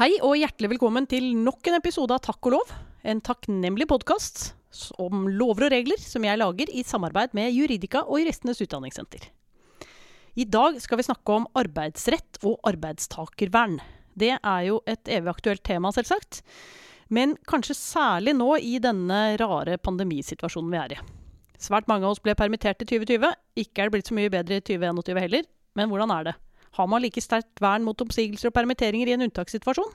Hei og hjertelig velkommen til nok en episode av Takk og lov. En takknemlig podkast om lover og regler som jeg lager i samarbeid med Juridika og Juristenes Utdanningssenter. I dag skal vi snakke om arbeidsrett og arbeidstakervern. Det er jo et evig aktuelt tema, selvsagt. Men kanskje særlig nå i denne rare pandemisituasjonen vi er i. Svært mange av oss ble permittert i 2020. Ikke er det blitt så mye bedre i 2021 heller. Men hvordan er det? Har man like sterkt vern mot oppsigelser og permitteringer i en unntakssituasjon?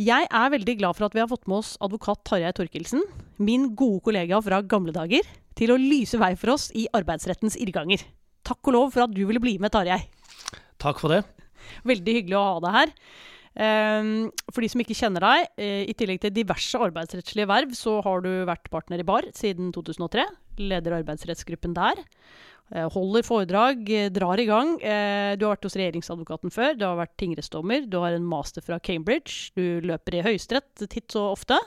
Jeg er veldig glad for at vi har fått med oss advokat Tarjei Torkelsen, min gode kollega fra gamle dager, til å lyse vei for oss i arbeidsrettens irrganger. Takk og lov for at du ville bli med, Tarjei. Takk for det. Veldig hyggelig å ha deg her. Um, for de som ikke kjenner deg, uh, i tillegg til diverse arbeidsrettslige verv, så har du vært partner i BAR siden 2003. Leder arbeidsrettsgruppen der. Uh, holder foredrag, uh, drar i gang. du har vært hos regjeringsadvokaten før. Du har vært tingrettsdommer. Du har en master fra Cambridge. Du løper i Høyesterett titt så ofte.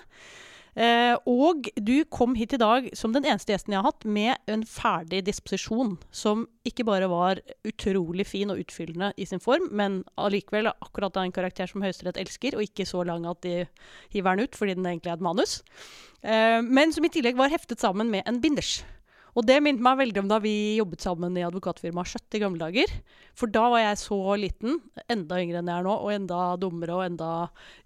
Eh, og du kom hit i dag som den eneste gjesten jeg har hatt, med en ferdig disposisjon som ikke bare var utrolig fin og utfyllende i sin form, men allikevel akkurat av en karakter som Høyesterett elsker, og ikke så lang at de hiver den ut fordi den egentlig er et manus. Eh, men som i tillegg var heftet sammen med en binders. Og det minte meg veldig om da vi jobbet sammen i advokatfirmaet Skjøtt i gamle dager. For da var jeg så liten, enda yngre enn jeg er nå, og enda dummere og enda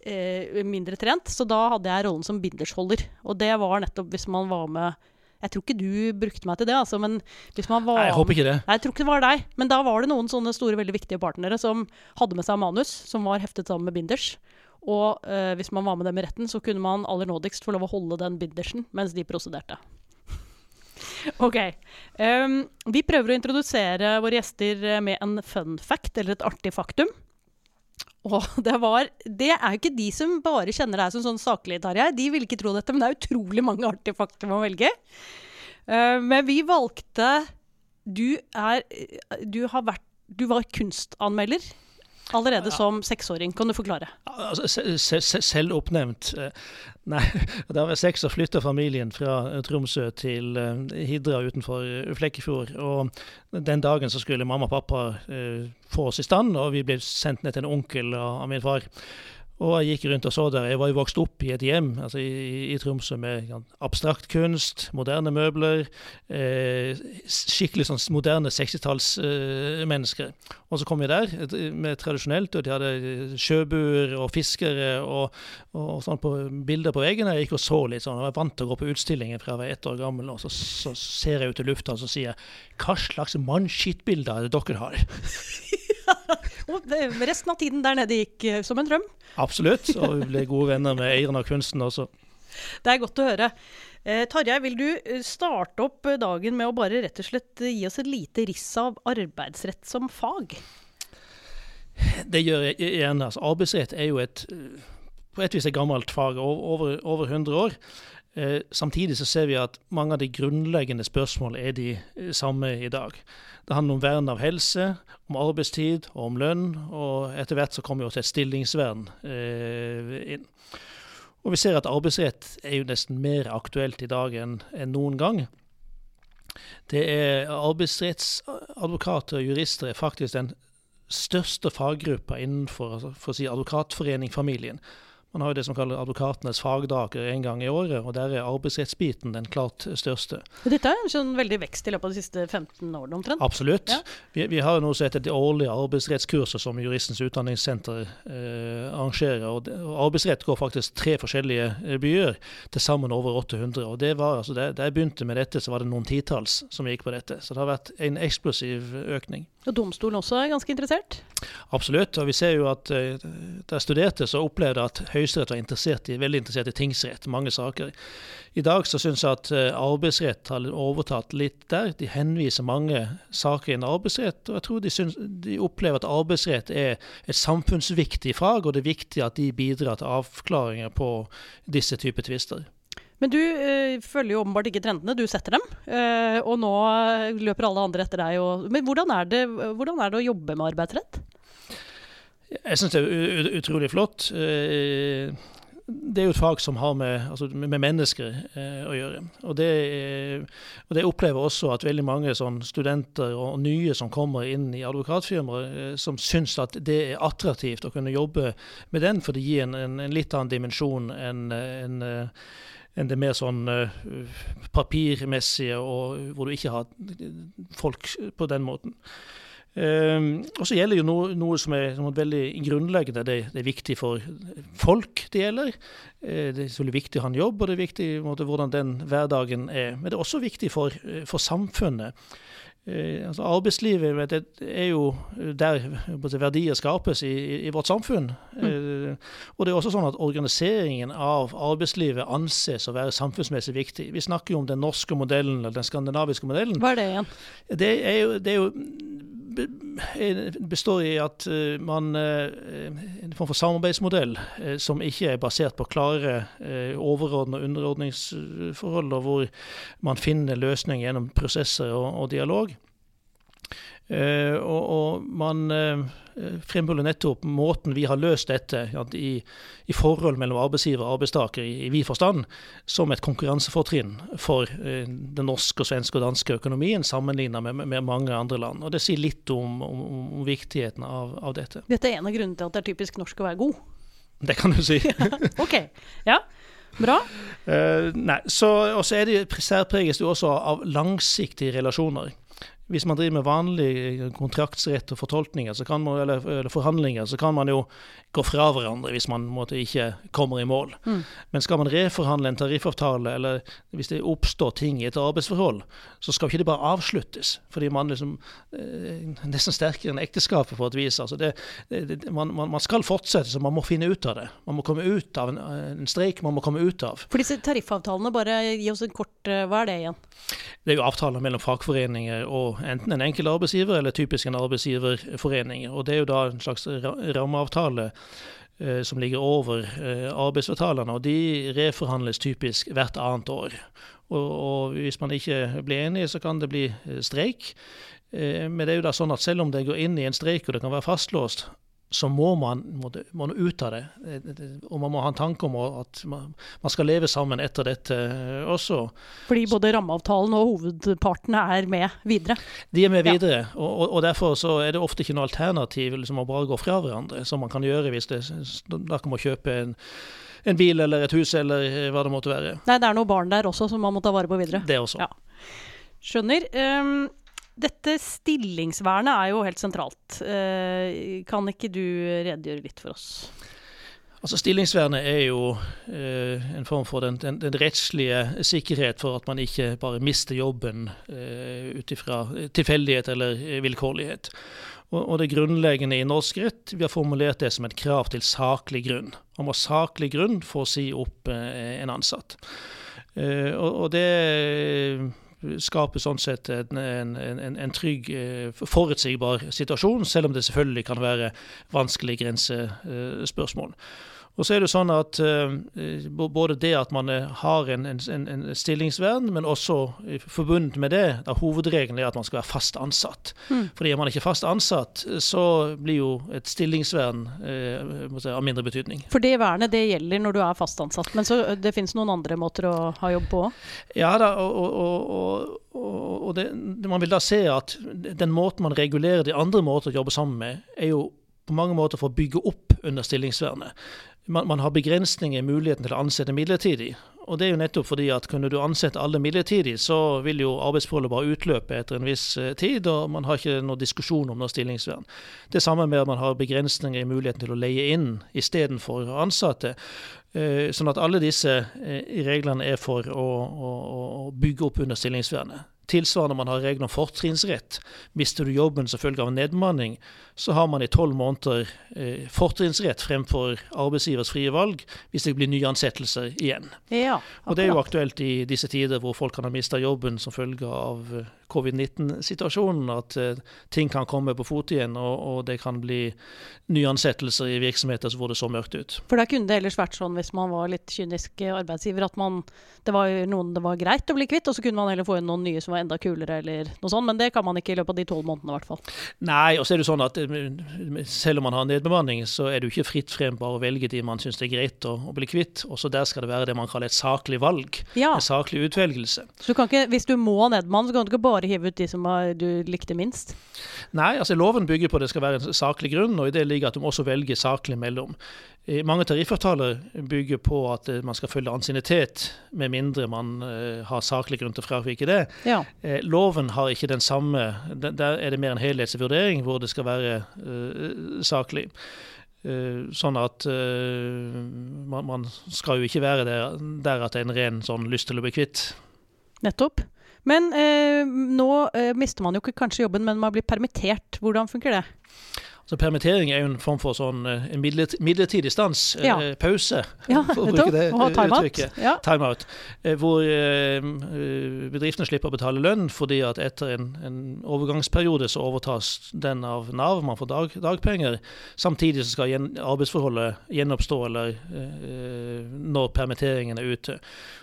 eh, mindre trent. Så da hadde jeg rollen som bindersholder. Og det var nettopp hvis man var med jeg tror ikke du brukte meg til det, altså, men hvis man var Nei, jeg håper ikke det. Nei, jeg tror ikke det var deg. Men da var det noen sånne store, veldig viktige partnere som hadde med seg manus, som var heftet sammen med binders. Og eh, hvis man var med dem i retten, så kunne man aller nådigst få lov å holde den bindersen mens de prosederte. OK. Um, vi prøver å introdusere våre gjester eh, med en fun fact, eller et artig faktum. Og det var Det er ikke de som bare kjenner deg som sånn saklig, Tarjei. De vil ikke tro dette, men det er utrolig mange artige faktum å velge. Uh, men vi valgte Du er Du har vært Du var kunstanmelder allerede som seksåring. Kan du forklare? Altså, Selvoppnevnt. Eh, nei, da var jeg seks og flytta familien fra eh, Tromsø til eh, Hidra utenfor Flekkefjord. Og den dagen så skulle mamma og pappa få oss i stand, og vi ble sendt ned til en onkel av min far. Og jeg gikk rundt og så der. Jeg var jo vokst opp i et hjem altså i, i Tromsø med abstrakt kunst, moderne møbler. Eh, skikkelig sånn moderne 60-tallsmennesker. Eh, og så kom vi der med tradisjonelt, og de hadde sjøbuer og fiskere og, og, sånn på bilder på veggene. Jeg gikk og så litt sånn, og jeg var vant til å gå på utstillinger fra jeg var ett år gammel. Og så, så ser jeg ut i lufta og så sier jeg, hva slags mannskittbilder er det dere har? og resten av tiden der nede gikk eh, som en drøm. Absolutt, og vi ble gode venner med eieren av kunsten også. Det er godt å høre. Eh, Tarjei, vil du eh, starte opp dagen med å bare rett og slett gi oss et lite riss av arbeidsrett som fag? Det gjør jeg gjerne. Altså, arbeidsrett er jo et på et vis et gammelt fag, over, over 100 år. Eh, samtidig så ser vi at mange av de grunnleggende spørsmålene er de eh, samme i dag. Det handler om vern av helse, om arbeidstid og om lønn, og etter hvert så kommer jo også et stillingsvern eh, inn. Og vi ser at arbeidsrett er jo nesten mer aktuelt i dag enn, noen gang. Det er Arbeidsrettsadvokater og jurister er faktisk den største faggruppa innenfor altså si, advokatforeningfamilien. Man har jo det som kalles advokatenes fagdager en gang i året, og der er arbeidsrettsbiten den klart største. Dette er en sånn veldig vekst i løpet av de siste 15 årene omtrent? Absolutt. Ja. Vi, vi, har noe som heter det årlige arbeidsrettskurset som Juristens utdanningssenter eh, arrangerer. Og, og, arbeidsrett går faktisk tre forskjellige eh, byer, til sammen over 800. og det var, altså, Da jeg begynte med dette, så var det noen titalls som gikk på dette. Så det har vært en eksplosiv økning. Og domstolen også er ganske interessert? Absolutt. og vi ser jo at uh, Da jeg studerte, så opplevde jeg at Høyesterett var interessert i, veldig interessert i tingsrett, mange saker. I dag så syns jeg at uh, arbeidsrett har overtatt litt der. De henviser mange saker inn arbeidsrett. Og jeg tror de, synes, de opplever at arbeidsrett er et samfunnsviktig fag, og det er viktig at de bidrar til avklaringer på disse typer tvister. Men du øh, følger jo åpenbart ikke trendene, du setter dem. Øh, og nå løper alle andre etter deg. Og, men hvordan er, det, hvordan er, det, å jobbe med arbeidsrett? Jeg syns det er utrolig flott. Uh, det er jo et fag som har med, altså med mennesker eh, å gjøre. Og det, og det opplever også at veldig mange sånn studenter og nye som kommer inn i advokatfirmaer, eh, som syns at det er attraktivt å kunne jobbe med den, for det gir en, en, en litt annen dimensjon enn en, enn det mer sånn papirmessige, og hvor du ikke har folk på den måten. Um, og så gjelder jo noe, noe som er noe veldig grunnleggende. Det, det, er viktig for folk det gjelder. Uh, det er selvfølgelig viktig å ha en jobb, og det er viktig måte, hvordan den hverdagen er. Men det er også viktig for, eh, for samfunnet. Uh, altså arbeidslivet det er jo der verdier skapes i, i vårt samfunn. Mm. og det er også sånn at organiseringen av arbeidslivet anses å være samfunnsmessig viktig. Vi snakker jo om den norske modellen eller den skandinaviske modellen. Hva er det igjen? Det er jo, det er jo består i at eh, man eh, En form for samarbeidsmodell eh, som ikke er basert på klare overordnede og underordningsforhold, og hvor man finner løsninger gjennom prosesser og, og dialog. Uh, og, og, man uh, fremholder nettopp måten vi har løst dette i, i, forhold mellom arbeidsgiver og arbeidstaker i, i vid forstand, som et konkurransefortrinn for uh, den norske, svenske og danske økonomien sammenlignet med, med, mange andre land. Og Det sier litt om, om, om viktigheten av, av, dette. Dette er en av grunnene til at det er typisk norsk å være god? Det kan du si. ok, ja. Bra. nei, så, Og så er det særpreges det også av langsiktige relasjoner. Hvis man driver med vanlig kontraktsrett og fortolkninger, man, eller, eller, forhandlinger, så kan man jo gå fra hverandre hvis man måtte, ikke kommer i mål. Mm. Men skal man reforhandle en tariffavtale, eller hvis det oppstår ting i et arbeidsforhold, så skal ikke det bare avsluttes. Fordi man liksom eh, Nesten sterkere enn ekteskapet, på et vis. Altså det, det, man, man, man, skal fortsette, så man må finne ut av det. Man må komme ut av en, en streik man må komme ut av. For disse tariffavtalene, bare gi oss en kort eh, Hva er det igjen? Det er jo avtaler mellom fagforeninger og enten en enkel arbeidsgiver eller typisk en arbeidsgiverforening. Og det er jo da en slags rammeavtale eh, som ligger over eh, arbeidsavtalene, og de reforhandles typisk hvert annet år. Og, og, hvis man ikke blir enig, så kan det bli eh, streik. Eh, men det er jo da sånn at selv om det går inn i en streik, og det kan være fastlåst, så må man, må, man ut av det. Og man må ha en tanke om at man, skal leve sammen etter dette også. Fordi både rammeavtalen og hovedpartene er med videre? De er med videre, ja. og, og, derfor så er det ofte ikke noe alternativ liksom, å bare gå fra hverandre, som man kan gjøre hvis det, da kan man kjøpe en, en bil eller et hus eller hva det måtte være. Nei, det er noen barn der også som man må ta vare på videre. Det også. Ja. Skjønner. Um, dette stillingsvernet er jo helt sentralt. Eh, kan ikke du redegjøre litt for oss? Altså Stillingsvernet er jo eh, en form for den, den, den, rettslige sikkerhet for at man ikke bare mister jobben eh, ut ifra tilfeldighet eller vilkårlighet. Og, og, det grunnleggende i norsk rett, vi har formulert det som et krav til saklig grunn. Man må saklig grunn for å si opp eh, en ansatt. Eh, og, og det skaper sånn sett en, en, en, trygg, eh, forutsigbar situasjon, selv om det selvfølgelig kan være vanskelige grensespørsmål. Og så er det sånn at uh, Både det at man eh, har en, en, en, stillingsvern, men også forbundet med det, da hovedregelen er at man skal være fast ansatt. Mm. Fordi er man ikke fast ansatt, så blir jo et stillingsvern si, av mindre betydning. For det vernet det gjelder når du er fast ansatt, men så det finnes noen andre måter å ha jobb på? Ja da, og, og, og, og det, man vil da se at den måten man regulerer de andre måter å jobbe sammen med, er jo på mange måter for å bygge opp under stillingsvernet man, man, har begrensninger i muligheten til å ansette midlertidig. Og det er jo nettopp fordi at kunne du ansette alle midlertidig, så vil jo arbeidsforholdet bare utløpe etter en viss eh, tid, og man har ikke noen diskusjon om noe stillingsvern. Det samme med at man har begrensninger i muligheten til å leie inn istedenfor ansatte. Eh, sånn at alle disse eh, reglene er for å, å, å bygge opp under stillingsvernet. Tilsvarende man har regler om fortrinnsrett. Mister du jobben som følge av nedmanning, så har man i tolv måneder eh, fortrinnsrett fremfor arbeidsgivers frie valg hvis det blir nye ansettelser igjen. Ja, og Det er jo aktuelt i disse tider hvor folk kan ha mista jobben som følge av eh, covid-19-situasjonen. At uh, ting kan komme på fot igjen, og, og, det kan bli nyansettelser i virksomheter hvor det så mørkt ut. For da kunne det ellers vært sånn hvis man var litt kynisk arbeidsgiver, at man, det var noen det var greit å bli kvitt, og så kunne man heller få inn noen nye som var enda kulere, eller noe sånt. Men det kan man ikke i løpet av de tolv månedene, i hvert fall. Nei, og så er det sånn at eh, selv om man har nedbemanning, så er det jo ikke fritt frem bare å velge de man syns det er greit å, å bli kvitt. Også der skal det være det man kaller et saklig valg. Ja. En saklig utvelgelse. Så du ikke, hvis du må nedbemanne, så kan du ikke bare hive ut de som du likte minst? Nei, altså loven bygger på at det skal være en saklig grunn, og i det ligger at du må også velge saklig mellom. Mange tariffavtaler bygger på at man skal følge ansiennitet, med mindre man uh, har saklig grunn til å fravike det. Ja. Eh, loven har ikke den samme. Der er det mer en helhetsvurdering hvor det skal være uh, saklig. Uh, sånn at man, man, skal jo ikke være der, der, at det er en ren sånn lyst til å bli kvitt. Nettopp. Men nå mister man jo ikke kanskje jobben, men man blir permittert. Hvordan funker det? Så Permittering er jo en form for sånn, eh, en midlertidig stans, eh, pause, ja, for å bruke det uttrykket. Ja. Time-out. Eh, hvor bedriftene slipper å betale lønn, fordi at etter en, en, overgangsperiode så overtas den av Nav, man får dag, dagpenger. Samtidig så skal gjen, arbeidsforholdet gjenoppstå eller når permitteringen er ute.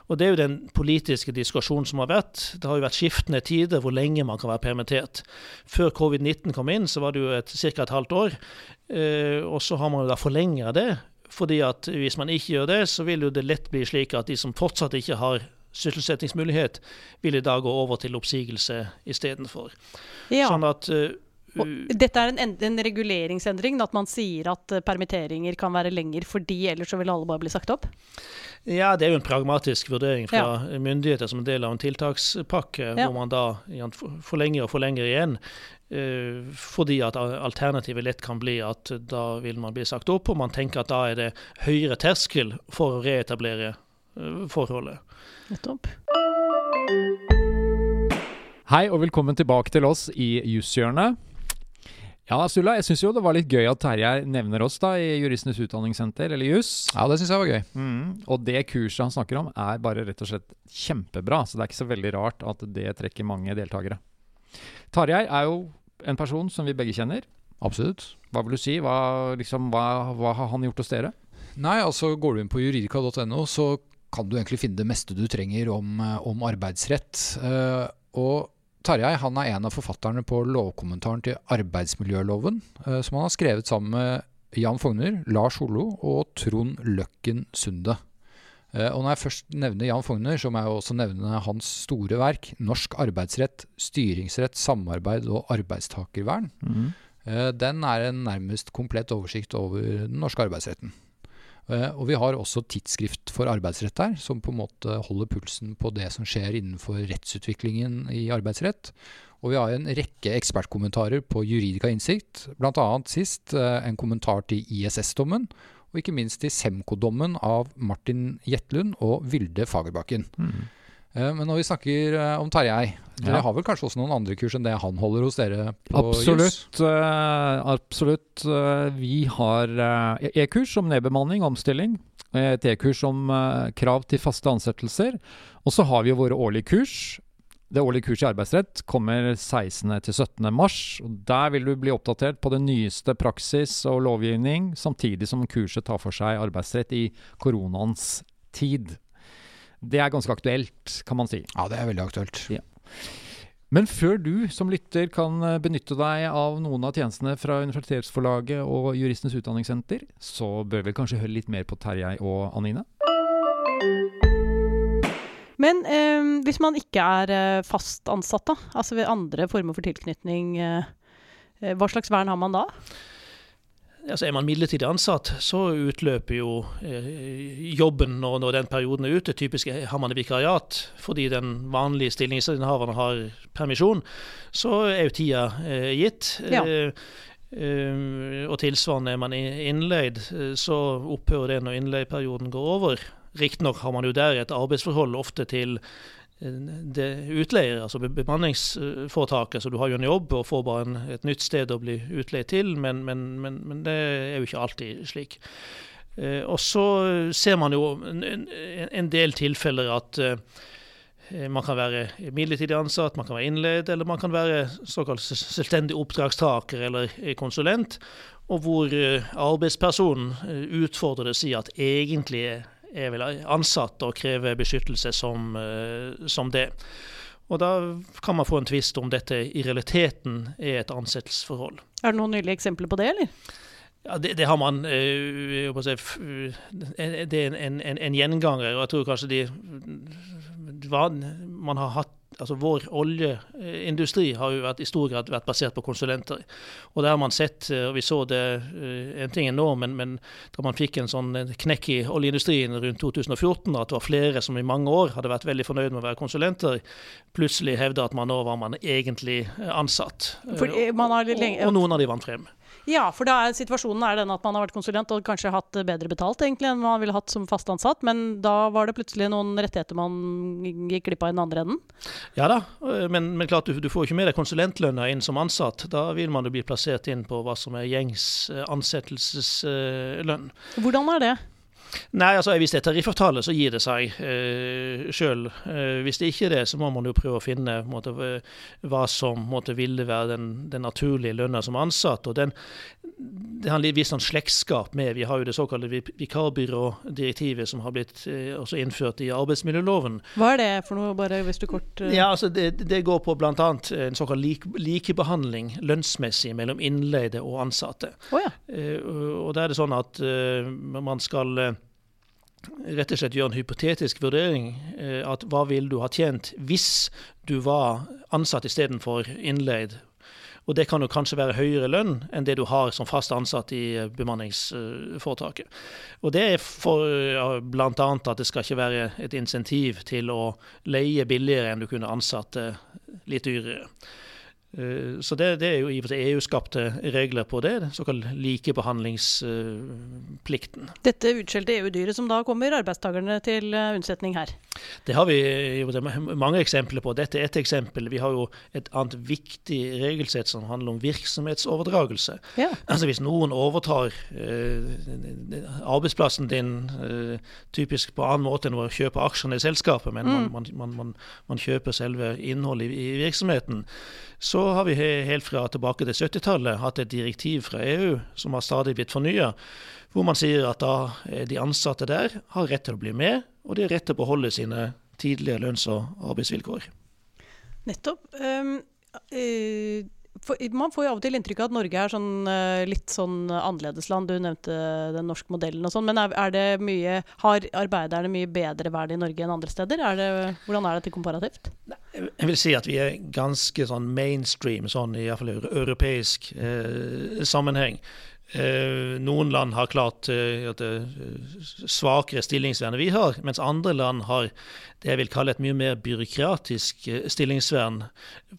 Og Det er jo den politiske diskusjonen som har vært. Det har jo vært skiftende tider hvor lenge man kan være permittert. Før covid-19 kom inn, så var det jo ca. et halvt år. Eh, og så har man jo da forlenga det. fordi at hvis man ikke gjør det, så vil jo det lett bli slik at de som fortsatt ikke har sysselsettingsmulighet, vil i dag gå over til oppsigelse istedenfor. Ja. Sånn at uh, og dette er en, en, reguleringsendring, at man sier at uh, permitteringer kan være lenger fordi ellers så vil alle bare bli sagt opp? Ja, det er jo en pragmatisk vurdering fra ja. myndigheter som en del av en tiltakspakke, ja. hvor man da forlenger og forlenger igjen. Uh, fordi at alternativet lett kan bli at da vil man bli sagt opp, og man tenker at da er det høyere terskel for å reetablere uh, forholdet. Nettopp. Hei og velkommen tilbake til oss i Jusshjørnet. Ja, Sulla, jeg syns jo det var litt gøy at Terje nevner oss da i Juristenes utdanningssenter, eller JUS. Ja, det syns jeg var gøy. Mm. Og det kurset han snakker om, er bare rett og slett kjempebra. Så det er ikke så veldig rart at det trekker mange deltakere. Tarjei er jo en person som vi begge kjenner. Absolutt. Hva vil du si? Hva, liksom, hva, hva har han gjort hos dere? Nei, altså Går du inn på juridika.no, så kan du egentlig finne det meste du trenger om, eh, om arbeidsrett. Uh, og Tarjei han er en av forfatterne på lovkommentaren til arbeidsmiljøloven, eh, som han har skrevet sammen med Jan Fogner, Lars Hollo og Trond Løkken Sunde. Eh, og Når jeg først nevner Jan Fogner, så må jeg også nevne hans store verk 'Norsk arbeidsrett, styringsrett, samarbeid og arbeidstakervern'. Mm. Den er en nærmest komplett oversikt over den norske arbeidsretten. Eh, og vi har også tidsskrift for arbeidsrett der, som på en måte holder pulsen på det som skjer innenfor rettsutviklingen i arbeidsrett. Og vi har en rekke ekspertkommentarer på Juridika Innsikt, bl.a. sist eh, en kommentar til ISS-dommen, og ikke minst til Semko-dommen av Martin Jetlund og Vilde Fagerbakken. Mm. Eh, men når vi snakker eh, om Tarjei, dere ja. har vel kanskje også noen andre kurs enn det han holder hos dere? absolutt. Uh, absolutt. Uh, vi har uh, e-kurs om nedbemanning, omstilling. Et e-kurs om krav til faste ansettelser. Og så har vi jo våre årlige kurs. Det årlige kurset i arbeidsrett kommer 16.-17. mars. og Der vil du bli oppdatert på den nyeste praksis og lovgivning, samtidig som kurset tar for seg arbeidsrett i koronaens tid. Det er ganske aktuelt, kan man si. Ja, det er veldig aktuelt. Ja. Men før du som lytter kan eh, benytte deg av noen av tjenestene fra Universitetsforlaget og Juristenes utdanningssenter, så bør vi kanskje høre litt mer på Terjei og Anine? Men eh, hvis man ikke er eh, fast ansatt, da, altså ved andre former for tilknytning, eh, eh hva slags vern har man da? Altså Er man midlertidig ansatt, så utløper jo eh, jobben når, når, den perioden er ute. Typisk har man et vikariat fordi den vanlige stillingsinnehaveren har permisjon. Så er jo tida eh, gitt. Ja. Eh, eh og tilsvarende er man innleid, eh, så opphører det når innleieperioden går over. Riktignok har man jo der et arbeidsforhold ofte til det utleier, altså bemanningsforetaket. Så du har jo en jobb og får bare en, et nytt sted å bli utleid til, men, men, men, men, det er jo ikke alltid slik. Eh, og så ser man jo en, en del tilfeller at eh, man kan være midlertidig ansatt, man kan være innleid, eller man kan være såkalt selvstendig oppdragstaker eller konsulent. Og hvor eh, arbeidspersonen utfordrer det å si at egentlig er vel ansatt og krever beskyttelse som, som det. Og da kan man få en tvist om dette i realiteten er et ansettelsesforhold. Er det noen nylige eksempler på det, eller? Ja, det, det, har man Det er en, en, en, gjenganger. og Jeg tror kanskje de man har hatt altså Vår oljeindustri har jo vært, i stor grad vært basert på konsulenter. Og det har man sett, og vi så det en ting nå, men, men da man fikk en sånn knekk i oljeindustrien rundt 2014, at det var flere som i mange år hadde vært veldig fornøyd med å være konsulenter, plutselig hevda at man nå var man egentlig ansatt. Man og, og noen av de vant frem. Ja, for er, situasjonen er den at man har vært konsulent og kanskje hatt bedre betalt egentlig enn man ville hatt som fast ansatt, men da var det plutselig noen rettigheter man gikk glipp av i den andre enden? Ja da, men, men klart du, du, får ikke med deg konsulentlønna inn som ansatt. Da vil man jo bli plassert inn på hva som er gjengs eh, ansettelseslønn. Hvordan er det? Nei, altså hvis det er tariffavtale, så gir det seg eh, sjøl. Eh, hvis det ikke er det, så må man jo prøve å finne måte, hva som måte, ville være den, den naturlige lønna som ansatt. og den, det har en viss sånn slektskap med Vi har jo det såkalte vikarbyrådirektivet som har blitt eh, også innført i arbeidsmiljøloven. Hva er det for noe, bare hvis du kort uh... Ja, altså det, det går på bl.a. en såkalt like, likebehandling lønnsmessig mellom innleide og ansatte. Oh, ja. og da er det sånn at man skal rett og slett gjøre en hypotetisk vurdering. Eh, at hva vil du ha tjent hvis du var ansatt istedenfor innleid? Og det kan jo kanskje være høyere lønn enn det du har som fast ansatt i eh, bemanningsforetaket. Og det er for bl.a. at det skal ikke være et insentiv til å leie billigere enn du kunne ansatt litt dyrere. Eh, så det, det, er jo i og for seg EU-skapte regler på det, såkalt likebehandlingsplikten. Dette utskjelte EU-dyret som da kommer arbeidstakerne til eh, unnsetning her? Det har vi jo mange eksempler på. Dette er et eksempel. Vi har jo et annet viktig regelsett som handler om virksomhetsoverdragelse. Ja. Altså Hvis noen overtar eh, arbeidsplassen din eh, typisk på annen måte enn å kjøpe aksjene i selskapet, men mm. man, man, man, man, kjøper selve innholdet i, i virksomheten, så har vi helt fra tilbake til 70-tallet hatt et direktiv fra EU som har stadig blitt fornya, hvor man sier at da de ansatte der har rett til å bli med, og de har rett til å beholde sine tidligere lønns- og arbeidsvilkår. Nettopp. Um, uh, man får jo av og til inntrykk av at Norge er sånn, uh, litt sånn annerledesland. Du nevnte den norske modellen og sånn. Men er, er, det mye, har arbeiderne mye bedre verd i Norge enn andre steder? Er det, hvordan er dette komparativt? Jeg vil si at vi er ganske sånn mainstream, sånn i fall europeisk eh, sammenheng. Eh, noen land har klart eh, svakere stillingsvern enn vi har, mens andre land har det jeg vil kalle et mye mer byråkratisk eh, stillingsvern,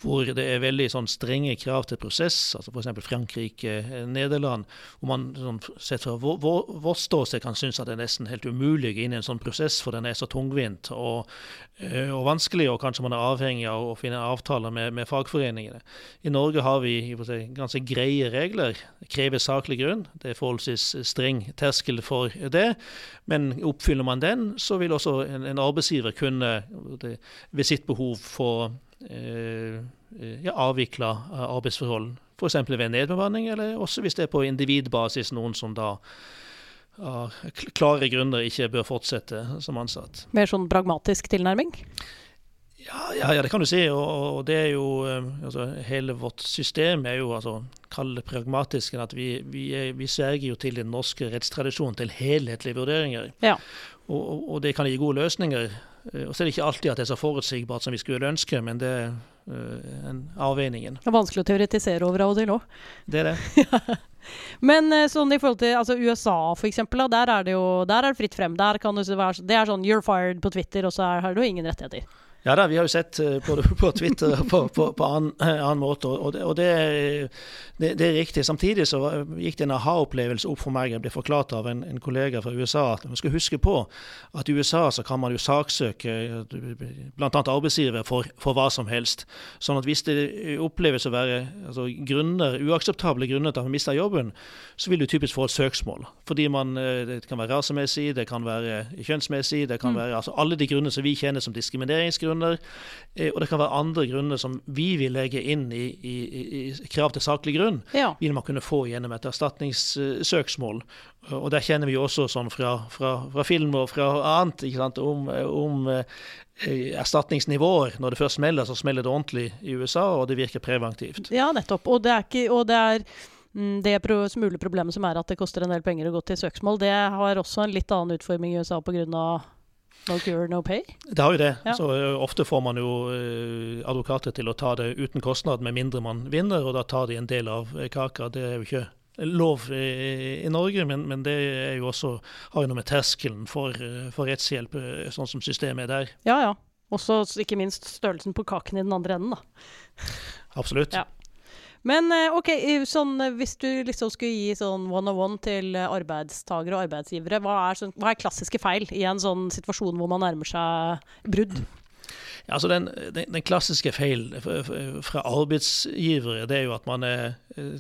hvor det er veldig sånn strenge krav til prosess, altså f.eks. Frankrike, Nederland, hvor man sånn, sett fra vårt ståsted kan synes at det er nesten helt umulig å inn i en sånn prosess, for den er så tungvint og, og vanskelig, og kanskje man er avhengig av å finne avtaler med, med fagforeningene. I Norge har vi si, ganske greie regler. Krever saklig grunn. Det er forholdsvis streng terskel for det. Men oppfyller man den, så vil også en, en arbeidsgiver kunne det, ved sitt behov for eh, ja, avvikla arbeidsforhold. F.eks. ved nedbemanning, eller også hvis det er på individbasis noen som da av klare grunner ikke bør fortsette som ansatt. Mer sånn pragmatisk tilnærming? Ja, ja, ja, det kan du si. Og, og det er jo eh, altså, Hele vårt system er jo altså, kall det pragmatisk. at Vi, vi, vi sverger jo til den norske rettstradisjonen, til helhetlige vurderinger. Ja. Og, og, det kan gi gode løsninger. Eh, og så er det ikke alltid at det er så forutsigbart som vi skulle ønske, men det er uh, en avveiningen. Det er vanskelig å teoretisere over av og til òg. Det er det. Men sånn i forhold til altså USA, for eksempel, der er det jo der er det fritt frem. Der kan det, det er sånn 'you're fired' på Twitter, og så har du ingen rettigheter. Ja da, vi har jo sett både eh, på Twitter og på, på, på annen, eh, annen, måte, og, det, og det, det, det, er riktig. Samtidig så gikk det en aha-opplevelse opp for meg. Jeg ble forklart av en, en, kollega fra USA at man skal huske på at i USA så kan man jo saksøke bl.a. arbeidsgiver for, for, hva som helst. Sånn at hvis det oppleves å være altså, grunner, uakseptable grunner til at man mister jobben, så vil du typisk få et søksmål. Fordi man, eh, det kan være rasemessig, det kan være kjønnsmessig, det kan mm. være altså, alle de grunner som vi kjenner som diskrimineringsgrunner grunner. Eh, og det kan være andre grunner som vi vil legge inn i, i, i krav til saklig grunn, Ja. vil man kunne få gjennom et erstatningssøksmål. Og der kjenner vi også sånn fra, fra, fra film og fra annet ikke sant, om, om eh, erstatningsnivåer. Når det først smeller, så smeller det ordentlig i USA, og det virker preventivt. ja, nettopp. Og det er, ikke, og det er mm, det smule problemet som er at det koster en del penger å gå til søksmål, det har også en litt annen utforming i USA pga. No cure, no pay. Det har jo det. Ja. Så ofte får man jo advokater til å ta det uten kostnad, med mindre man vinner, og da tar de en del av kaka. Det er jo ikke lov i, i Norge, men, men det er jo også, har jo noe med terskelen for, for rettshjelp, sånn som systemet er der. Ja, ja. Også ikke minst størrelsen på kaken i den andre enden, da. Absolutt. Ja. Men eh, OK, sånn, eh, hvis du liksom skulle gi sånn one-on-one til eh, arbeidstagere og arbeidsgivere, hva er, sånn, hva er klassiske feil i en sånn situasjon hvor man nærmer seg brudd? Ja, altså den, den, den klassiske feil f- f- fra arbeidsgivere, det er jo at man, eh,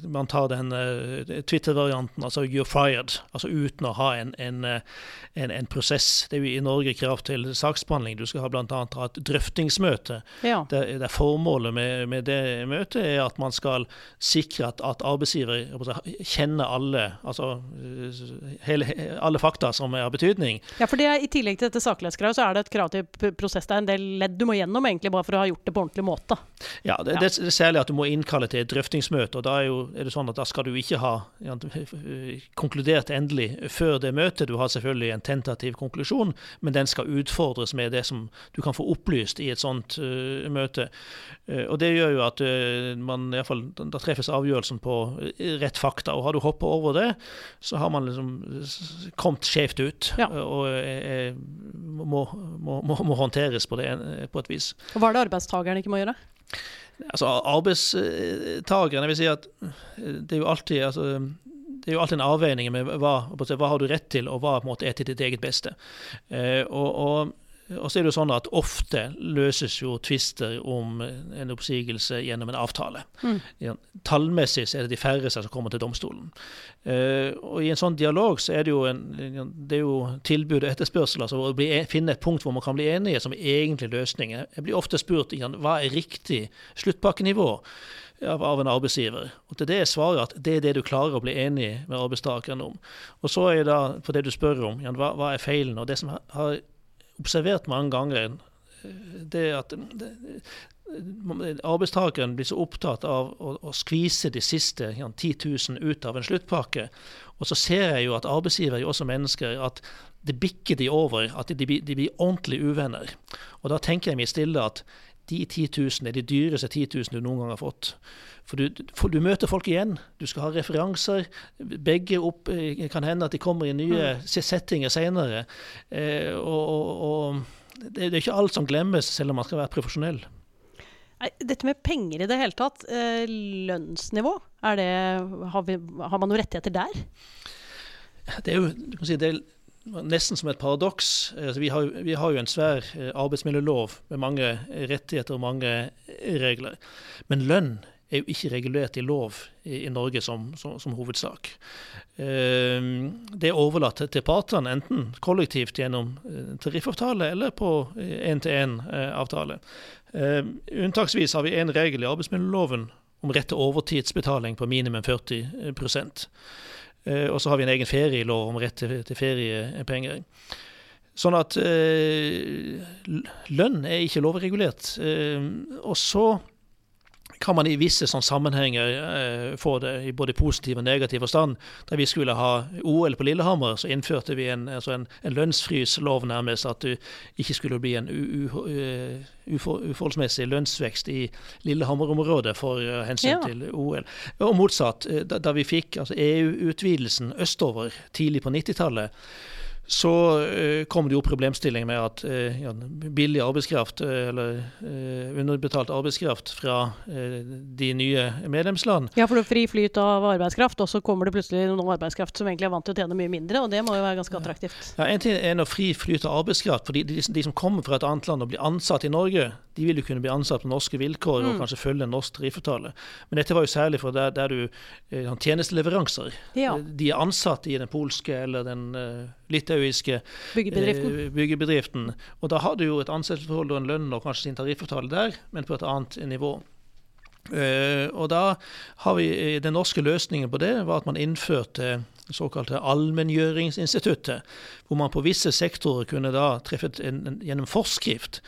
man tar den eh, Twitter-varianten, altså 'you're fired', altså uten å ha en, en, eh, en, en prosess. Det er jo i Norge krav til saksbehandling. Du skal ha bl.a. ha et drøftingsmøte. Ja. Der, der formålet med, med det møtet er at man skal sikre at, at arbeidsgiver kjenner alle, altså, hele, alle fakta som er av betydning. ja, for det er, i tillegg til dette saklighetskravet, så er det et krav til prosess. Det er en del ledd du må gjennom, egentlig, bare for å ha gjort det på ordentlig måte. Ja, det, det, det er særlig at du må innkalle til et drøftingsmøte. og Da er, jo, er det sånn at da skal du ikke ha ja, konkludert endelig før det møtet. Du har selvfølgelig en tentativ konklusjon, men den skal utfordres med det som du kan få opplyst i et sånt uh, møte. Uh, og Det gjør jo at uh, man i fall, da treffes avgjørelsen på rett fakta. og Har du hoppa over det, så har man liksom kommet skjevt ut. Ja. og er, må, må, må, må håndteres på, det, på et vis. Og hva er det arbeidstakerne ikke må gjøre? Altså Arbeidstageren, jeg vil si at eh, det er jo alltid altså, det er jo alltid en avveining med hva, hva har du rett til, og hva måte er til ditt eget beste. Eh, og, og, og så er det jo sånn at ofte løses jo tvister om en oppsigelse gjennom en avtale. Mm. Tallmessig så er det de færreste som kommer til domstolen. Eh, og I en sånn dialog så er det jo, en, det er jo tilbud og etterspørsel. altså Å bli, finne et punkt hvor man kan bli enige, som egentlig løsningen. Jeg blir ofte spurt igjen, hva er riktig sluttpakkenivå av, av en arbeidsgiver. Og til det er svaret at det er det du klarer å bli enig med arbeidstakeren om. Og så er da på det du spør om, igjen, hva, hva er feilen? Og det som har observert mange ganger, eh, det at det, arbeidstakeren blir så opptatt av å, å skvise de siste ja, 10 000 ut av en sluttpakke. Og så ser jeg jo at arbeidsgivere er også mennesker, at det bikker de over, at de, blir- de blir ordentlig uvenner. Og da tenker jeg meg stille at de 10 000 er de dyreste 10 000 du noen gang har fått. For du, for du møter folk igjen, du skal ha referanser. Begge opp, eh, kan hende at de kommer i nye settinger senere. Eh, og, og, og det, det er ikke alt som glemmes, selv om man skal være profesjonell. Dette med penger i det hele tatt, eh, lønnsnivå, er det, har, vi, har man noen rettigheter der? Det er jo du kan si, det er nesten som et paradoks. Altså, vi, har, vi har jo en svær eh, arbeidsmiljølov med mange rettigheter og mange regler. Men lønn er jo ikke regulert i lov i, i Norge som, som, som hovedsak. Eh, det er overlatt til- partene, enten kollektivt gjennom eh, tariffavtale eller på én-til-én-avtale. Eh, unntaksvis har vi en regel i arbeidsmiljøloven om rett til overtidsbetaling på minimum 40 Eh, og så har vi en egen ferielov om rett til, til feriepenger. Sånn at eh, lønn er ikke lovregulert. Eh, og så kan man i visse sånn sammenhenger eh, få det i både positiv og negativ forstand. Da vi skulle ha OL på Lillehammer, så innførte vi en, altså en, en lønnsfryslov nærmest. At det ikke skulle bli en eh, ufor, uforholdsmessig lønnsvekst i Lillehammer-området for uh, hensyn Ja. til OL. Og motsatt. eh, Da, da vi fikk altså EU-utvidelsen østover tidlig på 90-tallet, så eh, kom det jo problemstilling med at eh, ja, billig arbeidskraft, eh, eller underbetalt arbeidskraft fra de nye medlemsland Ja, for det er fri flyt av arbeidskraft, og så kommer det plutselig noen arbeidskraft som egentlig er vant til å tjene mye mindre, og det må jo være ganske attraktivt. ja, En ting er noe fri flyt av arbeidskraft. fordi de, de som kommer fra et annet land og blir ansatt i Norge, de vil jo kunne bli ansatt på norske vilkår og Mm. kanskje følge en norsk tariffavtale. Men dette var jo særlig for der, der du eh, tjenesteleveranser. Ja. Eh, De er ansatt i den polske eller den uh, litauiske Byggebedriften. Uh, byggebedriften. Og da har du jo et ansettelsesforhold og en lønn og kanskje sin tariffavtale der, men på et annet nivå. Uh, og da har vi Den norske løsningen på det var at man innførte det såkalte allmenngjøringsinstituttet, hvor man på visse sektorer kunne da treffe en, en, gjennom forskrift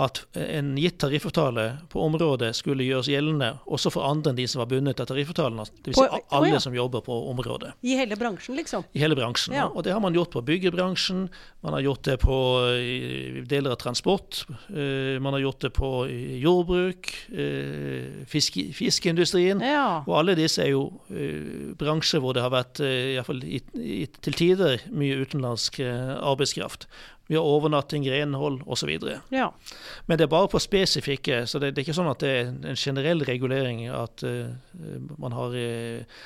at en gitt tariffavtale på området skulle gjøres gjeldende også for andre enn de som var bundet av tariffavtalen. Dvs. Si alle alle ja. som jobber på området I hele bransjen, liksom. i hele bransjen. Ja. Og det har man gjort på byggebransjen, man har gjort det på deler av transport, eh, man har gjort det på jordbruk, eh, fiske, fiskeindustrien. Ja. Og alle disse er jo eh, bransjer hvor det har vært, iallfall til tider, mye utenlandsk eh, arbeidskraft. Vi har overnatting, renhold osv. ja. Men det er bare på spesifikke, så det, det er ikke sånn at det er en generell regulering at uh, man har eh,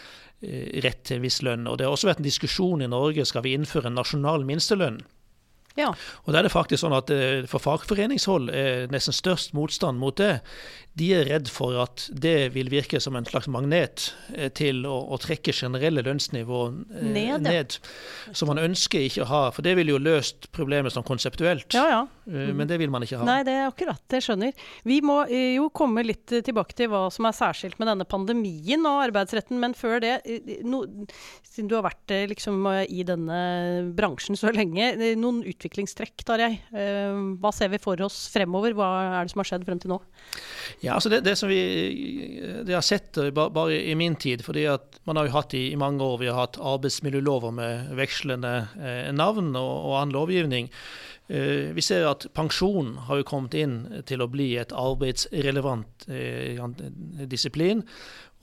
rett til en viss lønn. Og Det har også vært en diskusjon i Norge skal vi innføre en nasjonal minstelønn. Ja. Og da er det faktisk sånn at eh, For fagforeningshold er nesten størst motstand mot det. De er redd for at det vil virke som en slags magnet eh, til å, å trekke generelle lønnsnivå eh, Ned, ned. Så man ønsker ikke å ha For det ville jo løst problemet sånn konseptuelt. ja, ja. Mm. Men det vil man ikke ha. Nei, det er akkurat. Jeg skjønner. Vi må eh, jo komme litt eh, tilbake til hva som er særskilt med denne pandemien og arbeidsretten, men før det eh, no, Siden du har vært eh, liksom eh, i denne bransjen så lenge, noen noen utviklingstrekk, Tarjei. Eh, Hva ser vi for oss fremover? Hva er det som har skjedd frem til nå? Ja, altså det, det som vi det har sett eh, bare i min tid, fordi at man har jo hatt i, i mange år vi har hatt arbeidsmiljølover med vekslende eh, navn og, og annen lovgivning. Vi ser at pensjon har jo kommet inn til å bli et arbeidsrelevant disiplin.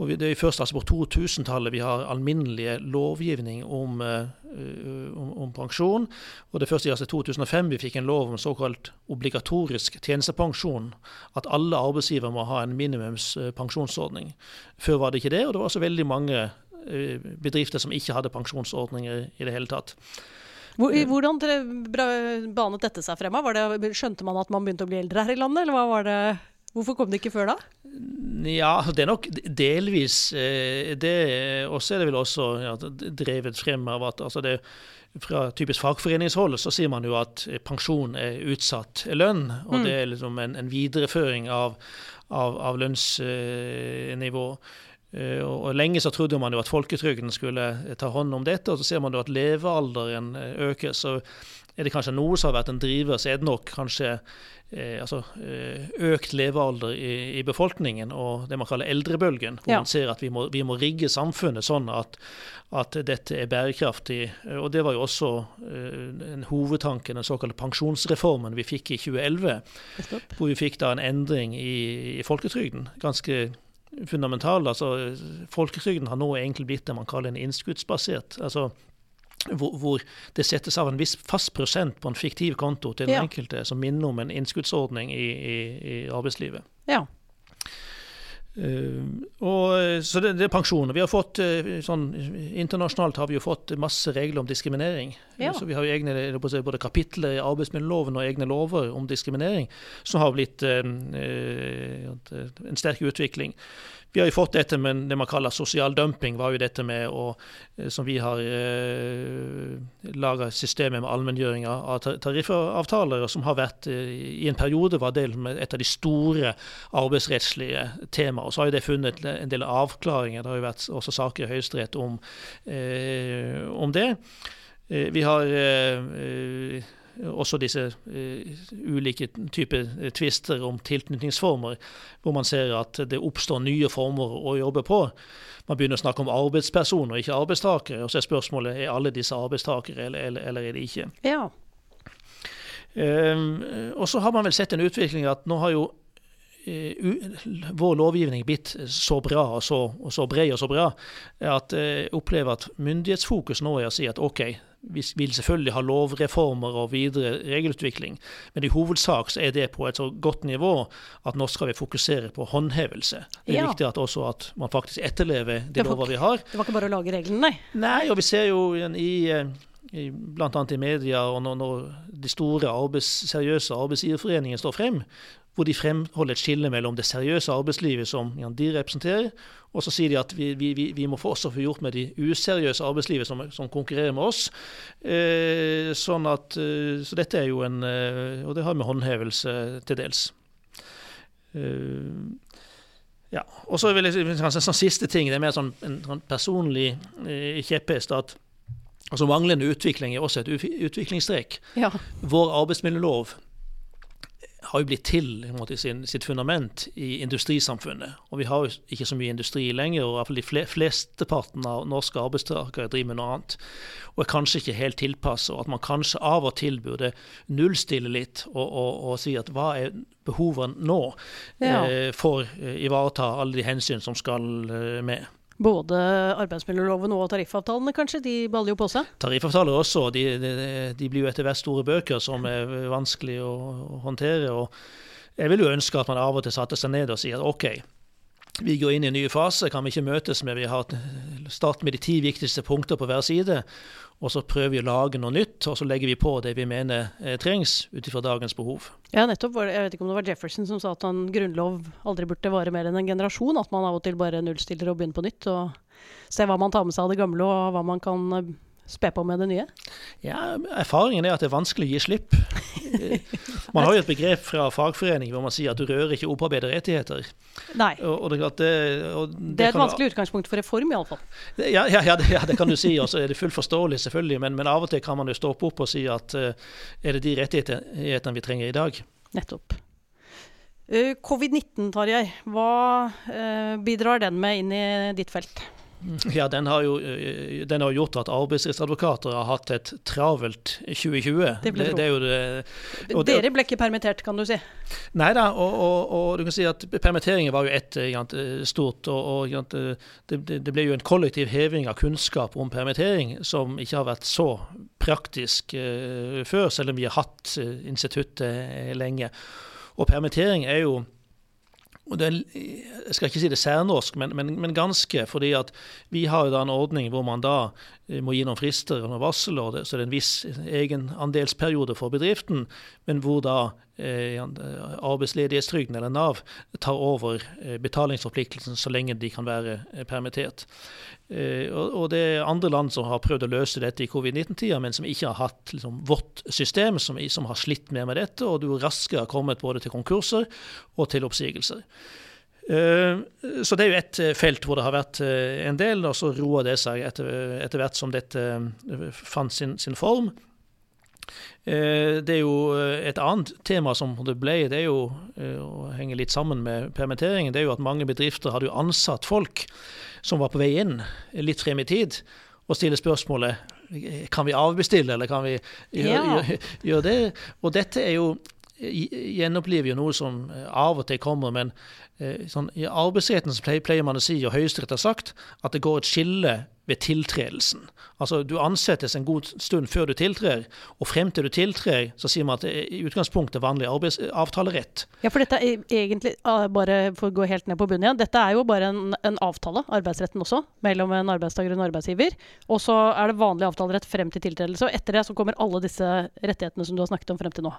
Og det er først altså på 2000-tallet vi har alminnelig lovgivning om, eh, om, om pensjon. Og det første først i altså 2005 vi fikk en lov om såkalt obligatorisk tjenestepensjon. At alle arbeidsgivere må ha en minimums eh. Før var det ikke det, og det var også veldig mange eh, bedrifter som ikke hadde pensjonsordninger i det hele tatt. Hvordan banet dette seg frem? Var det, skjønte man at man begynte å bli eldre her i landet, eller hva var det? Hvorfor kom det ikke før da? Ja, det er nok delvis eh, det. Og så er det vel også ja, drevet frem av at altså det, fra typisk fagforeningshold så sier man jo at eh, pensjon er utsatt lønn. Og Mm. det er liksom en, en videreføring av, av, av lønnsnivå. Eh, og, Lenge så trodde man jo at folketrygden skulle ta hånd om dette, og så ser man jo at levealderen øker. Så er det kanskje noe som har vært en driver, så er det nok kanskje eh, altså, eh, økt levealder i, i befolkningen og det man kaller eldrebølgen. Hvor Ja. man ser at vi må, vi må rigge samfunnet sånn at, at dette er bærekraftig. Og det var jo også eh, en hovedtanke, den såkalte pensjonsreformen vi fikk i 2011. Nettopp. Hvor vi fikk da en endring i, i folketrygden. Ganske fundamental. altså Folketrygden har nå egentlig blitt det man kaller en innskuddsbasert. altså hvor, hvor det settes av en viss fast prosent på en fiktiv konto til den Ja. enkelte, som minner om en innskuddsordning i, i, i arbeidslivet. Ja. Uh, og, så det, det er pensjon. Vi har fått, eh, sånn, internasjonalt har vi jo fått masse regler om diskriminering. Ja. Så vi har jo egne både kapitler i arbeidsmiljøloven og egne lover om diskriminering, som har blitt uh, eh, en sterk utvikling. Vi har jo fått dette med det man kaller sosial dumping, var jo dette med å, eh, som vi har eh, laga systemet med allmenngjøring av av tariffavtaler, som har vært eh, i en periode var med et av de store arbeidsrettslige temaene. Så har jo det funnet en del avklaringer. Det har jo vært også saker i Høyesterett om, eh, om det. Eh, vi har eh, også disse eh, ulike typer eh, tvister om tilknytningsformer, hvor man ser at det oppstår nye former å jobbe på. Man begynner å snakke om arbeidspersoner, ikke arbeidstakere. Og så er spørsmålet er alle disse arbeidstakere, eller, eller, eller er de ikke. ja. Um, og så har man vel sett en utvikling at nå har jo eh, vår lovgivning blitt så bra og så, og så bred og så bra at jeg opplever at myndighetsfokus nå er å si at OK, vi vil selvfølgelig ha lovreformer og videre regelutvikling, men i hovedsak så er det på et så godt nivå at nå skal vi fokusere på håndhevelse. Det er Ja. viktig at også at man faktisk etterlever de Det lover vi har. Det var ikke bare å lage reglene, nei. Nei, og vi ser jo i, eh, i bl.a. i media, og når, når de store arbeids, seriøse arbeidsgiverforeningene står frem hvor de fremholder et skille mellom det seriøse arbeidslivet som ja, de representerer, og så sier de at vi, vi, vi må også få gjort med de useriøse arbeidslivet som, som konkurrerer med oss. Eh, sånn at, eh, så dette er jo en eh, Og det har med håndhevelse til dels. Eh, ja, og så vil jeg kanskje en sånn siste ting, det er mer sånn en, en sånn personlig eh, kjepphest. at altså Manglende utvikling er også et utviklingstrekk. Ja. Vår arbeidsmiljølov har jo blitt til måte, sin, sitt fundament i industrisamfunnet. Og vi har jo ikke så mye industri lenger, og i hvert fall de fle, flesteparten av norske arbeidstakere driver med noe annet. Og er kanskje ikke helt tilpasset, og at man kanskje av og til burde nullstille litt og, og, og si at hva er behovene nå, ja. eh, for å eh, ivareta alle de hensyn som skal eh, med. Både arbeidsmiljøloven og tariffavtalene, kanskje? De baller jo på seg? Tariffavtaler også. De, de, de blir jo etter hvert store bøker som er vanskelig å, håndtere. og Jeg vil jo ønske at man av og til satte seg ned og sier OK, vi går inn i en ny fase. Kan vi ikke møtes med vi har start med de ti viktigste punkter på hver side? Og så prøver vi å lage noe nytt, og så legger vi på det vi mener eh, trengs ut ifra dagens behov. Ja, nettopp. Jeg vet ikke om det var Jefferson som sa at en grunnlov aldri burde vare mer enn en generasjon. At man av og til bare nullstiller og begynner på nytt. Og ser hva man tar med seg av det gamle, og hva man kan eh, spe på med det nye? Ja, Erfaringen er at det er vanskelig å gi slipp. Man har jo et begrep fra fagforening hvor man sier at du rører ikke opparbeidede rettigheter. Nei. Og, og det, det, og det, det, er et vanskelig utgangspunkt for reform, iallfall. Ja, ja, ja, ja, det kan du si. Og så er det fullt forståelig, selvfølgelig. Men, men, av og til kan man jo stoppe opp og si at uh, er det de rettighetene vi trenger i dag? Nettopp. Uh, Covid-19, Tarjei. Hva uh, bidrar den med inn i ditt felt? Ja, den har jo eh, den har gjort at arbeidslivsadvokater har hatt et travelt 2020. Det ble det, det, det, og Dere ble ikke permittert, kan du si? Nei da, og, og, og, du kan si at permitteringer var jo ett eh, stort. og, og det, ble jo en kollektiv heving av kunnskap om permittering som ikke har vært så praktisk uh, før, selv om vi har hatt instituttet lenge. Og permittering er jo det, Jeg skal ikke si det særnorsk, men, men, men, ganske. fordi at vi har jo da en ordning hvor man da må gi noen frister og noen varsel, og det, så det er en viss egenandelsperiode for bedriften, men hvor da eh, arbeidsledighetstrygden eller Nav tar over eh, betalingsforpliktelsen så lenge de kan være eh, permittert. Eh, og, og, det er andre land som har prøvd å løse dette i covid-19-tida, men som ikke har hatt liksom, vårt system, som, som, har slitt mer med dette, og du raskere har kommet både til konkurser og til oppsigelser. Uh, så det er jo et felt hvor det har vært uh, en del, og så roer det seg etter, etter hvert som dette fant sin, sin form. Det er jo et annet tema som det ble, det er jo, å henge litt sammen med permitteringen, det er jo at mange bedrifter hadde jo ansatt folk som var på vei inn litt frem i tid, og stille spørsmålet kan vi avbestille, eller kan vi gjøre, ja. gjøre, det? Og dette er jo gjenoppliver jo noe som av og til kommer, men Eh, sånn, I arbeidsretten pleier, man å si, og Høyesterett har sagt, at det går et skille ved tiltredelsen. Altså Du ansettes en god stund før du tiltrer, og frem til du tiltrer, så sier man at det er i utgangspunktet vanlig avtalerett. Ja, for dette er egentlig, ah, bare for å gå helt ned på bunnen igjen, dette er jo bare en, en avtale, arbeidsretten også, mellom en arbeidstaker og en arbeidsgiver. Og så er det vanlig avtalerett frem til tiltredelse, og etter det så kommer alle disse rettighetene som du har snakket om frem til nå.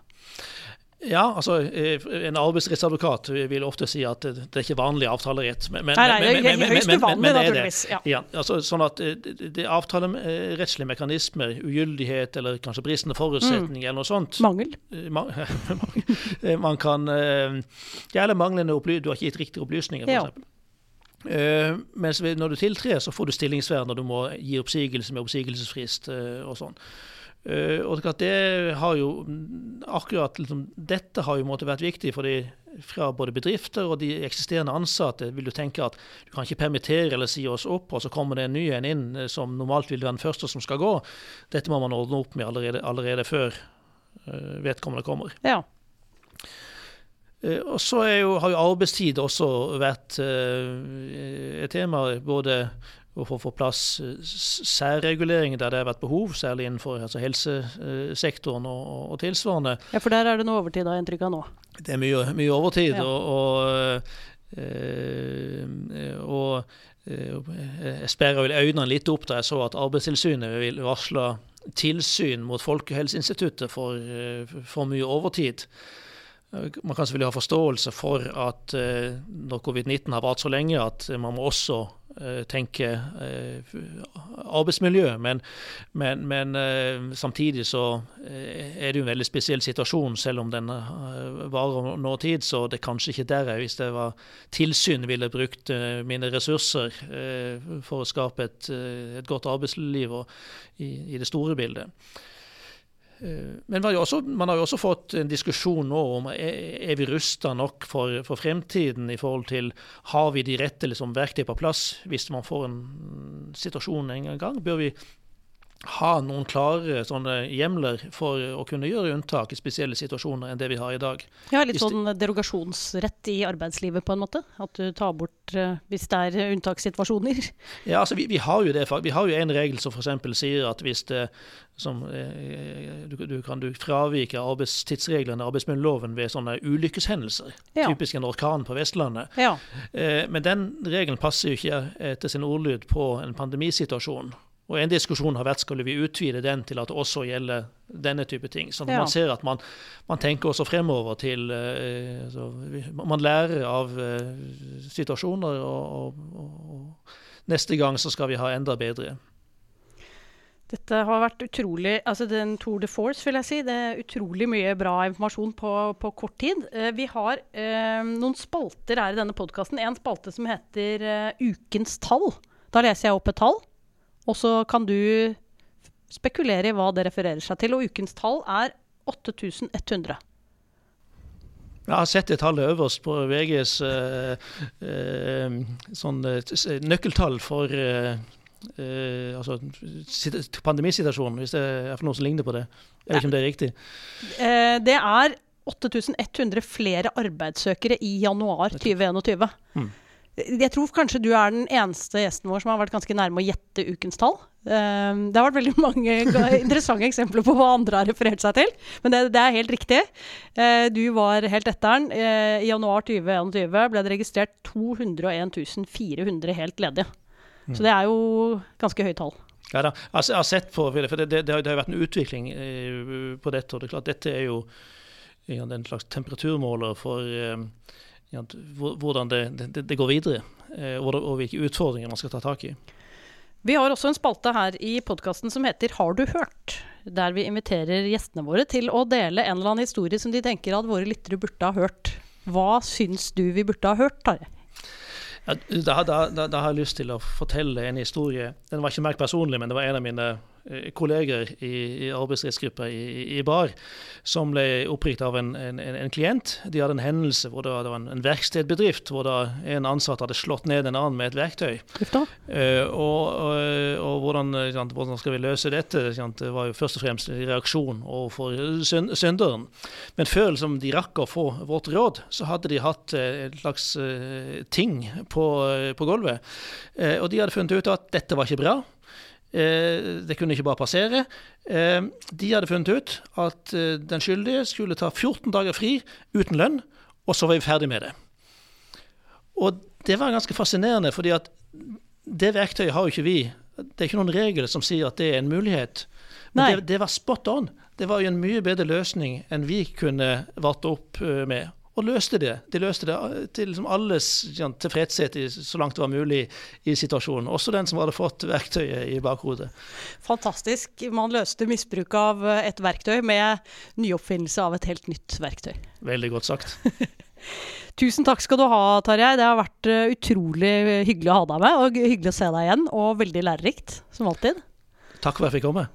Ja, altså eh, en arbeidsrettsadvokat vil ofte si at det, er ikke vanlig avtalerett. Men, nei, nei, det er høyst uvanlig, naturligvis. Ja. ja. altså, sånn at eh, det er avtalerettslige mekanismer, ugyldighet eller kanskje bristende forutsetning mm. eller noe sånt Mangel. Eh, man kan Ja, eller manglende opplysninger. Du har ikke gitt riktige opplysninger, f.eks. Ja. Uh, mens når du tiltrer, så får du stillingsvern når du må gi oppsigelse med oppsigelsesfrist uh, og sånn. Uh, og det har jo akkurat liksom, Dette har jo måtte vært viktig fordi fra både bedrifter og de eksisterende ansatte vil du tenke at du kan ikke permittere eller si oss opp, og så kommer det en ny en inn eh, som normalt vil være den første som skal gå. Dette må man ordne opp med allerede, allerede før uh, vedkommende kommer. Ja. Og så jo, har jo arbeidstid også vært et tema. både å få på plass eh, særreguleringer der det har vært behov, særlig innenfor altså helsesektoren og, og, tilsvarende. Ja, For der er det noe overtid, har jeg inntrykk av nå? Det er mye, mye overtid. Ja. og, og Uh, og jeg sperra øynene litt opp da jeg så at Arbeidstilsynet vil varsle tilsyn mot Folkehelseinstituttet for, for mye overtid. man kan selvfølgelig ha forståelse for at når covid-19 har vart så lenge, at man må også uh, tenke uh, arbeidsmiljø. Men, men, men samtidig så er det jo en veldig spesiell situasjon, selv om den varer noe tid. Så det er kanskje ikke der jeg, hvis det var tilsyn, ville brukt mine ressurser for å skape et, et godt arbeidsliv i, i det store bildet. Eh, men har også, man har jo også fått en diskusjon nå om er, vi rusta nok for, for, fremtiden i forhold til har vi de rette liksom, verktøy på plass hvis man får en situasjon en gang. Bør vi ha noen klare sånne hjemler for å kunne gjøre unntak i spesielle situasjoner enn det vi har i dag. Ja, Litt sånn derogasjonsrett i arbeidslivet, på en måte? At du tar bort uh, hvis det er unntakssituasjoner? Ja, altså vi, vi, har jo det. Vi har jo en regel som f.eks. sier at hvis det som, eh, du, du, kan du fravike arbeidstidsreglene arbeidsmiljøloven ved sånne ulykkeshendelser. Ja. Typisk en orkan på Vestlandet. Ja. Eh, men den regelen passer jo ikke etter sin ordlyd på en pandemisituasjon. Og En diskusjon har vært skal vi utvide den til at det også gjelder denne type ting. Så ja. man ser at man, man, tenker også fremover til uh, altså, Man lærer av uh, situasjoner, og, og, og, neste gang så skal vi ha enda bedre. Dette har vært utrolig altså den Tour de force, vil jeg si. Det er utrolig mye bra informasjon på, på kort tid. Uh, vi har noen spalter her i denne podkasten. En spalte som heter Ukens tall. Da leser jeg opp et tall. Og så kan du spekulere i hva det refererer seg til. Og ukens tall er 8100. Jeg har sett det tallet øverst på VGs uh, uh, sånn, uh, nøkkeltall for altså, pandemisituasjonen, hvis det er noe som ligner på det. Jeg vet ikke om det er riktig. det er 8100 flere arbeidssøkere i januar 2021. Mm. Jeg tror kanskje du er den eneste gjesten vår som har vært ganske nærme å gjette ukens tall. Um, det har vært veldig mange interessante eksempler på hva andre har referert seg til. Men det, det er helt riktig. Uh, du var helt etter den. Uh, I januar 2021 ble det registrert 201 400 helt ledige. Så det er jo ganske høyt tall. Ja da, altså, jeg har sett på, for det, det, det, har, vært en utvikling uh, på dette. og det er klart Dette er jo en slags temperaturmåler for hvordan det, det, det går videre, eh, og hvilke utfordringer man skal ta tak i. Vi har også en spalte her i podkasten som heter Har du hørt? Der vi inviterer gjestene våre til å dele en eller annen historie som de tenker at våre lyttere burde ha hørt. Hva syns du vi burde ha hørt, Tarjei? Ja, da, da, da, da, har jeg lyst til å fortelle en historie. Den var ikke mer personlig, men det var en av mine kolleger i, i arbeidsrettsgruppa i, i, BAR som ble oppringt av en, en, en, klient. De hadde en hendelse hvor det var, det var en, en verkstedbedrift hvor en ansatt hadde slått ned en annen med et verktøy. Uh, og, og, og hvordan, hvordan, skal vi løse dette? Det var jo først og fremst en reaksjon overfor synderen. Men før liksom, de rakk å få vårt råd, så hadde de hatt et slags uh, ting på, på gulvet. Uh, og de hadde funnet ut at dette var ikke bra. Eh, det kunne ikke bare passere. Eh, de hadde funnet ut at eh, den skyldige skulle ta 14 dager fri uten lønn, og så var vi ferdig med det. Og det var ganske fascinerende, fordi at det verktøyet har jo ikke vi. Det er ikke noen regler som sier at det er en mulighet. Men det, det, var spot on. Det var jo en mye bedre løsning enn vi kunne varte opp med og løste det. De løste det eh, til liksom alles ja, tilfredshet så langt det var mulig i situasjonen. Også den som hadde fått verktøyet i bakhodet. Fantastisk. Man løste misbruk av eh, et verktøy med nyoppfinnelse av et helt nytt verktøy. Veldig godt sagt. Tusen takk skal du ha, Tarjei. Det har vært eh, utrolig hyggelig å ha deg med, og hyggelig å se deg igjen. Og veldig lærerikt, som alltid. Takk for at jeg fikk komme.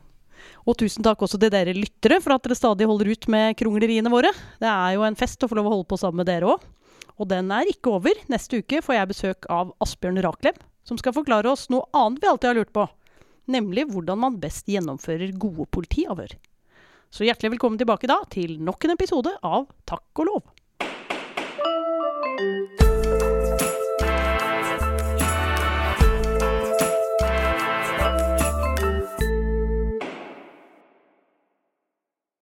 Og tusen takk også til dere lyttere for at dere stadig holder ut med krongleriene våre. Det er jo en fest å få lov å holde på sammen med dere òg. Og den er ikke over. Neste uke får jeg besøk av Asbjørn Raklem, som skal forklare oss noe annet vi alltid har lurt på. Nemlig hvordan man best gjennomfører gode politiavhør. Så hjertelig velkommen tilbake da til nok en episode av Takk og lov.